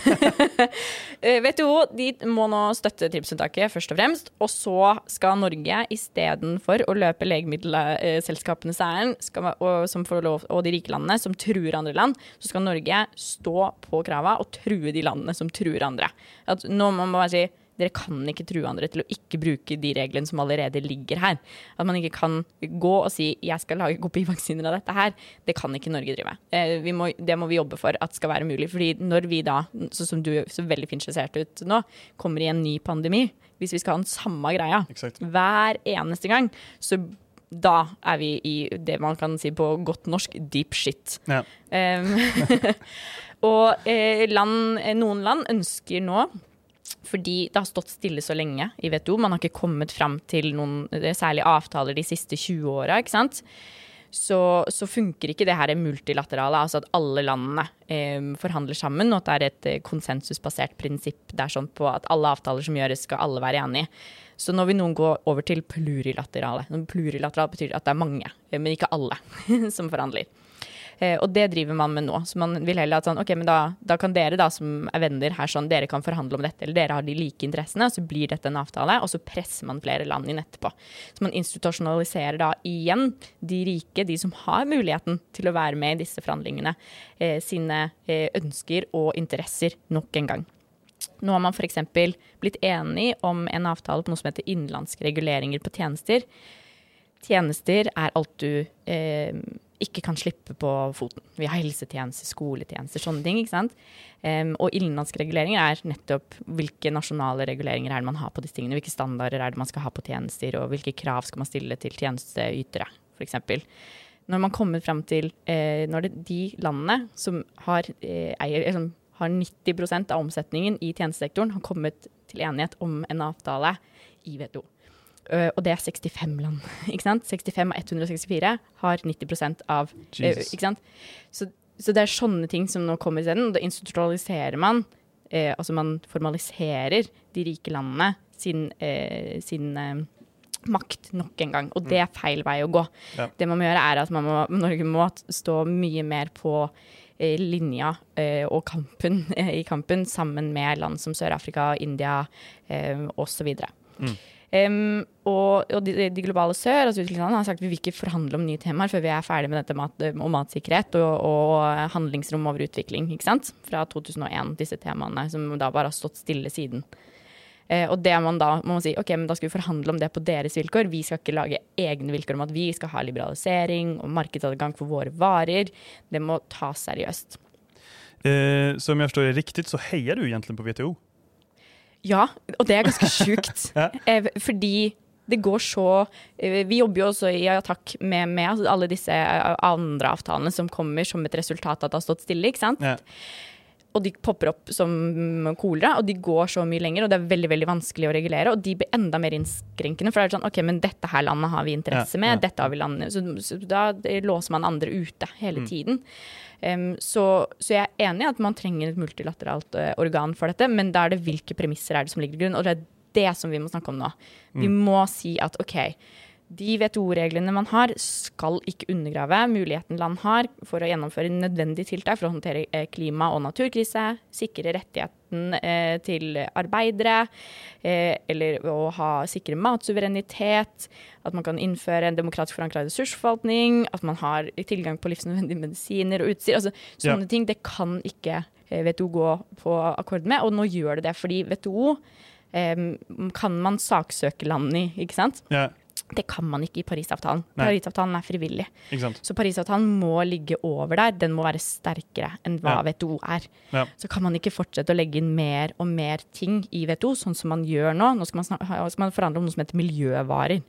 WTO de må nå støtte TRIPS-unntaket, først og fremst. Og så skal Norge istedenfor å løpe legemiddelselskapenes ærend, og de rike landene som truer andre land, så skal Norge stå på krava og true de landene som truer andre. At nå må man bare si dere kan ikke true andre til å ikke bruke de reglene som allerede ligger her. At man ikke kan gå og si 'jeg skal lage kopivaksiner av dette her'. Det kan ikke Norge drive. Eh, må, det må vi jobbe for at skal være mulig. fordi når vi da, sånn som du så veldig fint skisserte ut nå, kommer i en ny pandemi, hvis vi skal ha den samme greia exact. hver eneste gang, så da er vi i det man kan si på godt norsk deep shit. Ja. Um, og eh, land, noen land ønsker nå fordi det har stått stille så lenge i WTO. Man har ikke kommet fram til noen særlige avtaler de siste 20 åra. Så, så, funker ikke det her multilaterale, altså at alle landene eh, forhandler sammen, og at det er et eh, konsensusbasert prinsipp. Det er sånn på at alle avtaler som gjøres, skal alle være enig i. Så nå vil noen gå over til plurilaterale. Plurilaterale betyr at det er mange, eh, men ikke alle, som forhandler. Eh, og det driver man med nå. Så man vil heller at sånn, ok, men da, da, kan dere da som er venner her sånn, dere kan forhandle om dette, eller dere har de like interessene, og så blir dette en avtale, og så presser man flere land inn etterpå. Så man institusjonaliserer da igjen de rike, de som har muligheten til å være med i disse forhandlingene, eh, sine eh, ønsker og interesser nok en gang. Nå har man f.eks. blitt enig om en avtale på noe som heter innenlandske reguleringer på tjenester. Tjenester er alt du eh, ikke kan slippe på foten. Vi har helsetjenester, skoletjenester, sånne ting. ikke sant? Um, og innenlandske reguleringer er nettopp hvilke nasjonale reguleringer er det man har på disse tingene. Hvilke standarder er det man skal ha på tjenester, og hvilke krav skal man stille til tjenesteytere, f.eks. Når man kommer fram til eh, Når det de landene som har, eh, eier, som har 90% av omsetningen i tjenestesektoren, har kommet til enighet om en avtale i WTO. Uh, og det er 65 land. ikke sant? 65 av 164 har 90 av uh, ikke sant? Så, så, det er sånne ting som nå kommer isteden. Da institusjonaliserer man, uh, altså man formaliserer de rike landene sin, sin makt nok en gang. Og det er feil vei å gå. Ja. Det man må gjøre, er at må, Norge må stå mye mer på linja og kampen, i kampen sammen med land som Sør-Afrika, India uh, osv. Mm. Um, og, og de, de, globale sør altså har sagt vi vil ikke forhandle om nye temaer før vi er ferdig med dette mat, om matsikkerhet og, og, handlingsrom over utvikling. ikke sant? Fra 2001, disse temaene som da bare har stått stille siden. Uh, og det man da må man si, ok, men da skal vi forhandle om det på deres vilkår. Vi skal ikke lage egne vilkår om at vi skal ha liberalisering og markedsadgang for våre varer. Det må tas seriøst. Eh, så om jeg forstår det riktig, så heier du egentlig på WTO? Ja, og det er ganske sjukt. ja. Eh, fordi det går så eh, Vi jobber jo også i Attack med, med, alle disse eh, andre avtalene som kommer som et resultat av at det har stått stille. ikke sant? Ja. Og de popper opp som kolera, og de går så mye lenger, og det er veldig veldig vanskelig å regulere. Og de blir enda mer innskrenkende, for det er sånn OK, men dette her landet har vi interesse med, ja, dette har vi landet Så, så da låser man andre ute hele mm. tiden. Um, så, så, jeg er enig i at man trenger et multilateralt uh, organ for dette, men da er det hvilke premisser er det som ligger til grunn. Og det er det som vi må snakke om nå. Vi mm. må si at OK, de WTO-reglene man har, skal ikke undergrave muligheten land har for å gjennomføre nødvendige tiltak for å håndtere eh, klima- og naturkrise, sikre rettigheten eh, til arbeidere, eh, eller å ha, sikre matsuverenitet, at man kan innføre en demokratisk forankra ressursforvaltning, at man har tilgang på livsnødvendige medisiner og utstyr. Altså, sånne ja. ting det kan ikke WTO gå på akkord med, og nå gjør det det fordi WTO eh, kan man saksøke land i, ikke sant? Ja. Det kan man ikke i Parisavtalen. Nei. Parisavtalen er frivillig. Så Parisavtalen må ligge over der. Den må være sterkere enn hva ja. WTO er. Ja. Så kan man ikke fortsette å legge inn mer og mer ting i WTO, sånn som man gjør nå. Nå skal man, skal man forhandle om noe som heter miljøvarer.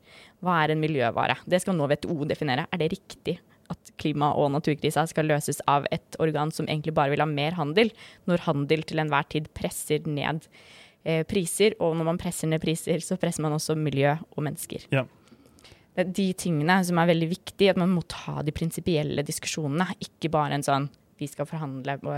Hva er en miljøvare? Det skal nå WTO definere. Er det riktig? at klima- og naturkrisa skal løses av et organ som egentlig bare vil ha mer handel, når handel til enhver tid presser ned eh, priser. Og når man presser ned priser, så presser man også miljø og mennesker. Ja de tingene som er veldig viktige, at man må ta de prinsipielle diskusjonene. Ikke bare en sånn vi skal forhandle på,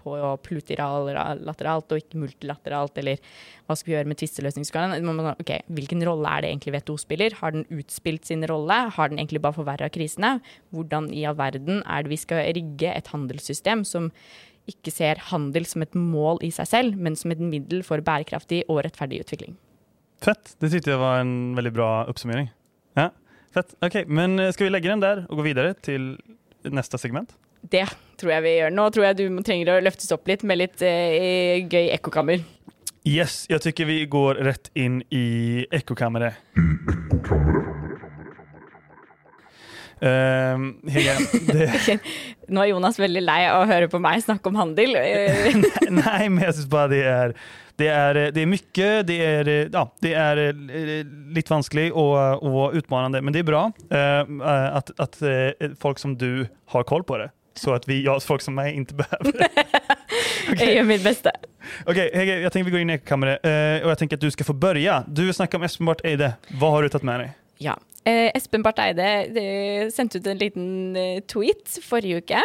på plurilateralt og ikke multilateralt, eller hva skal vi gjøre med tvisteløsningsskalaen? Okay, hvilken rolle er det egentlig WTO spiller? Har den utspilt sin rolle? Har den egentlig bare forverra krisene? Hvordan i all verden er det vi skal rigge et handelssystem som ikke ser handel som et mål i seg selv, men som et middel for bærekraftig og rettferdig utvikling? Fett. Det syntes jeg var en veldig bra oppsummering. Ja, fett. Ok, Men eh, skal vi legge den der og gå videre til neste segment? Det tror jeg vi gjør. Nå tror jeg du trenger å løftes opp litt med litt eh, gøy ekkokammer. Yes, jeg tycker vi går rett inn i ekkokammeret. Um, Hege, det... Nå er Jonas veldig lei av å høre på meg snakke om handel. Nei, men jeg syns bare det er det er, det er mye, det er, ja, det er eh, litt vanskelig og, og utfordrende, men det er bra uh, at, at, folk som du har koll på det. Så at vi, ja, folk som meg ikke behøver det. Okay. Jeg gjør mitt beste. Ok, Hege, jeg tenker vi går inn i ekkokammeret, uh, og jeg tenker at du skal få begynne. Du snakker om Espen Barth Eide. Hva har du tatt med deg? Ja, uh, Espen Barth Eide sendte ut en liten tweet forrige uke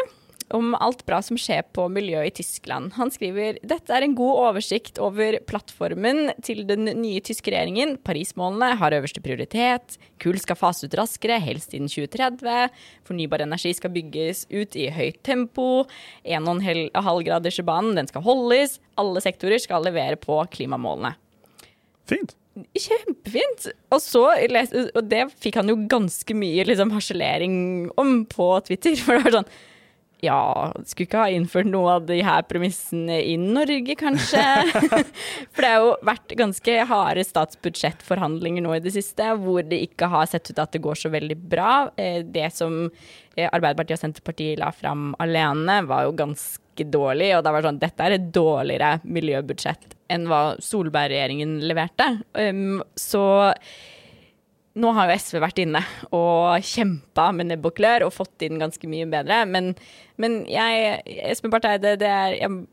om alt bra som skjer på miljøet i Tyskland. Han skriver dette er en god oversikt over plattformen til den nye tyske regjeringen. Parismålene har øverste prioritet. Kull skal fase ut raskere, helst innen 2030. Fornybar energi skal bygges ut i høyt tempo. 1,5-gradersbanen den skal holdes. Alle sektorer skal levere på klimamålene. Fint. Kjempefint! Og, så, og det fikk han jo ganske mye liksom, harselering om på Twitter. For det var sånn ja, skulle ikke ha innført noe av de her premissene i Norge, kanskje? For det har jo vært ganske harde statsbudsjettforhandlinger nå i det siste, hvor det ikke har sett ut at det går så veldig bra. Eh, det som eh, Arbeiderpartiet og Senterpartiet la fram alene, var jo ganske dårlig. Og da var det sånn dette er et dårligere miljøbudsjett enn hva Solberg-regjeringen leverte. Um, så nå har jo SV vært inne og kjempa med nebb og klør og fått inn ganske mye bedre, men, men jeg, Espen Barth Eide, det er jeg,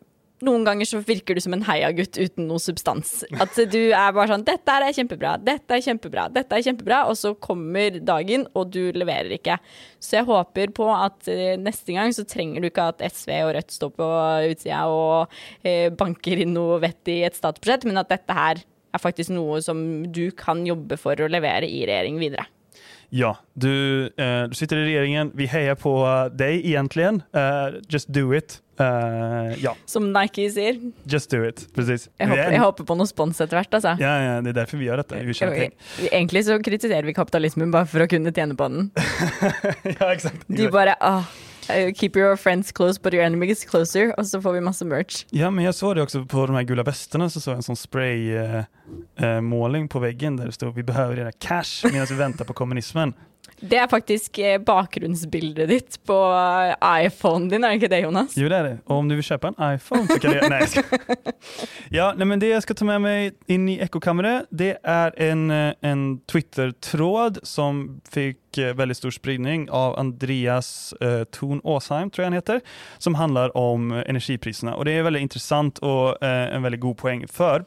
noen ganger så virker du som en heiagutt uten noe substans. At du er bare sånn 'Dette er kjempebra, dette er kjempebra, dette er kjempebra', og så kommer dagen, og du leverer ikke. Så jeg håper på at uh, neste gang så trenger du ikke at SV og Rødt står på utsida og eh, banker inn noe vett i et statsbudsjett, men at dette her er faktisk noe som du kan jobbe for å levere i regjering videre. Ja, du, eh, du sitter i regjeringen. Vi heier på deg, egentlig. Uh, just do it. Uh, ja. Som Nike sier. Just do it. Precis. Jeg håper, jeg håper på noe spons etter hvert. Altså. Ja, ja, det er derfor vi gjør dette. Vi Egentlig så kritiserer vi kapitalismen bare for å kunne tjene på den. ja, exakt. De bare Uh, keep your friends close but your enemies closer, og så får vi masse merch. Ja, men jeg så det også på de her gula vestene, så så jeg en sånn spraymåling uh, uh, på veggen der det stod 'Vi behøver dere cash' mens vi venter på kommunismen. Det er faktisk eh, bakgrunnsbildet ditt på eh, iPhonen din, er det ikke det, Jonas? Jo, det er det. Og om du vil kjøpe en iPhone, så kan jeg Nei, jeg skal. Ja, nei, men det jeg skal ta med meg inn i ekkokammeret, det er en, eh, en Twitter-tråd som fikk veldig stor spredning av Andreas uh, Thon Aasheim, tror jeg han heter, som handler om energiprisene. Og det er veldig interessant og uh, en veldig god poeng. For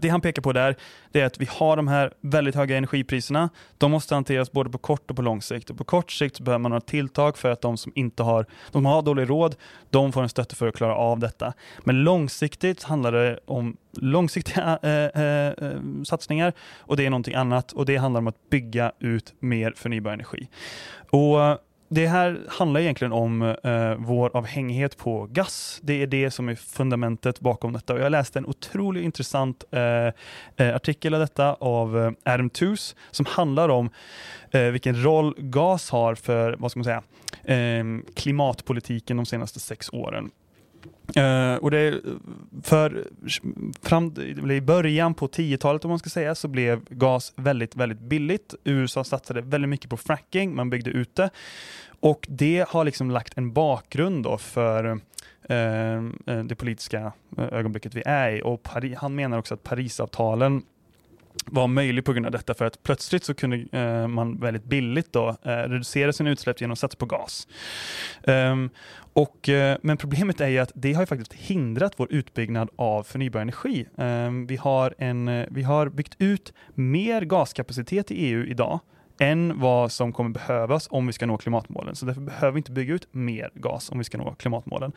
det han pekar på där det är att vi har de här väldigt höga energipriserna. De måste hanteras både på kort och på lång sikt. Och på kort sikt behöver man ha tilltag för att de som inte har, de har dålig råd, de får en stötte för att klara av detta. Men långsiktigt handlar det om långsiktiga äh, äh, satsningar och det är någonting annat och det handlar om att bygga ut mer förnybar energi. Och det här handlar egentligen om eh, vår avhängighet på gas. Det är det som är fundamentet bakom detta. Och jag läste en otroligt intressant eh, eh artikel av detta av eh, Adam Tooze som handlar om eh, vilken roll gas har för vad ska man säga, eh, klimatpolitiken de senaste sex åren. Uh, och det, för fram, I början på 10-talet om man ska säga så blev gas väldigt, väldigt billigt. USA satsade väldigt mycket på fracking, man byggde ut det. Och det har liksom lagt en bakgrund då för uh, det politiska ögonblicket vi är i. Och Paris, han menar också att Parisavtalen var möjlig på grund av detta för att plötsligt eh, man väldigt billigt då, eh, reducera sina utsläpp genom att satsa på gas. Um, eh, men problemet är ju att det har faktisk hindrat vår utbyggnad av förnybar energi. Um, vi, har en, vi har byggt ut mer gaskapacitet i EU idag än vad som kommer behövas om vi ska nå klimatmålen. Så därför behöver vi inte bygga ut mer gas om vi ska nå klimatmålen.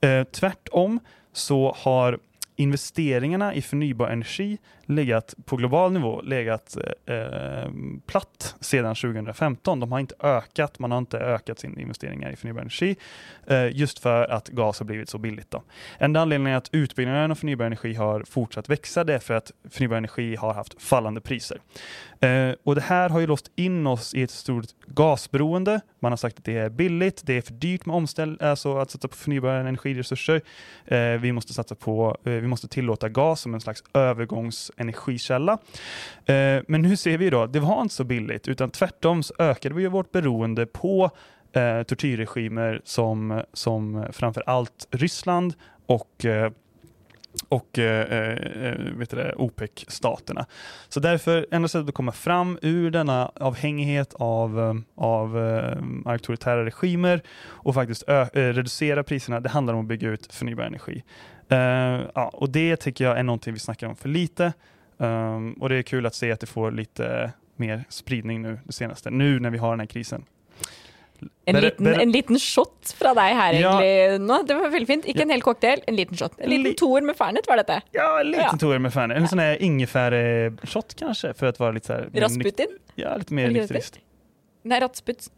Eh, tvärtom så har investeringarna i förnybar energi legat på global nivå legat eh, platt sedan 2015. De har inte ökat, man har inte ökat sina investeringar i förnybar energi eh, just för att gas har blivit så billigt. Då. Enda anledningen att utbyggnaden av förnybar energi har fortsatt växa det är för att förnybar energi har haft fallande priser. Eh, och Det här har ju låst in oss i ett stort gasberoende. Man har sagt att det är billigt, det är för dyrt med omställ alltså att satsa på förnybara energiresurser. Eh, vi måste satsa på, eh, vi måste tillåta gas som en slags övergångsenergikälla. Eh, men nu ser vi då, det var inte så billigt utan tvärtom så ökade vi vårt beroende på eh, tortyrregimer som, som framför allt Ryssland och eh, och eh, eh OPEC-staterna. Så därför, enda sättet att komma fram ur denna avhängighet av, av eh, auktoritära regimer och faktiskt ö, eh, reducera priserna, det handlar om att bygga ut förnybar energi. Uh, ja, och det tycker jag är någonting vi snackar om för lite. Um, och det är kul att se att det får lite mer spridning nu det senaste, nu när vi har den här krisen. En, liten, en liten shot fra deg her, ja. egentlig. Nå, det var veldig fint. Ikke en hel cocktail, en liten shot. En liten toer med Fernet, var dette? Ja, en liten ja. toer med Fernet. En sånn ingefærshot, kanskje, for at det var litt sånn Rasputin? Ja, litt mer nykterist. Nei, Ratsputt.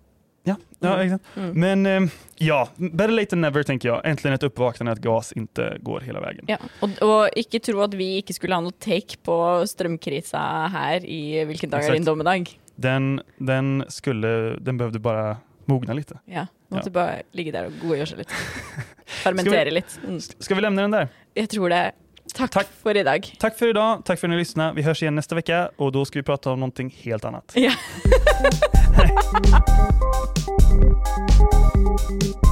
Ja, ja mm. sant. Mm. Men eh, ja, better late than never tenker jeg. Endelig et uppvaknande at gas ikke går hele veien. Ja, og, og, ikke tro at vi ikke skulle ha noe take på strømkrisa her i Hvilken dag er din dommedag? Den, den skulle Den behøvde bare mogne litt. Ja. Måtte ja. bare ligge der og godgöra seg litt. Fermentere litt. Mm. Skal vi lämna den der? Jeg tror det. Tack, for i dag. Takk for i dag. Takk for at ni lyssnade. Vi høres igjen neste vecka og da skal vi prate om noe helt annet. Ja.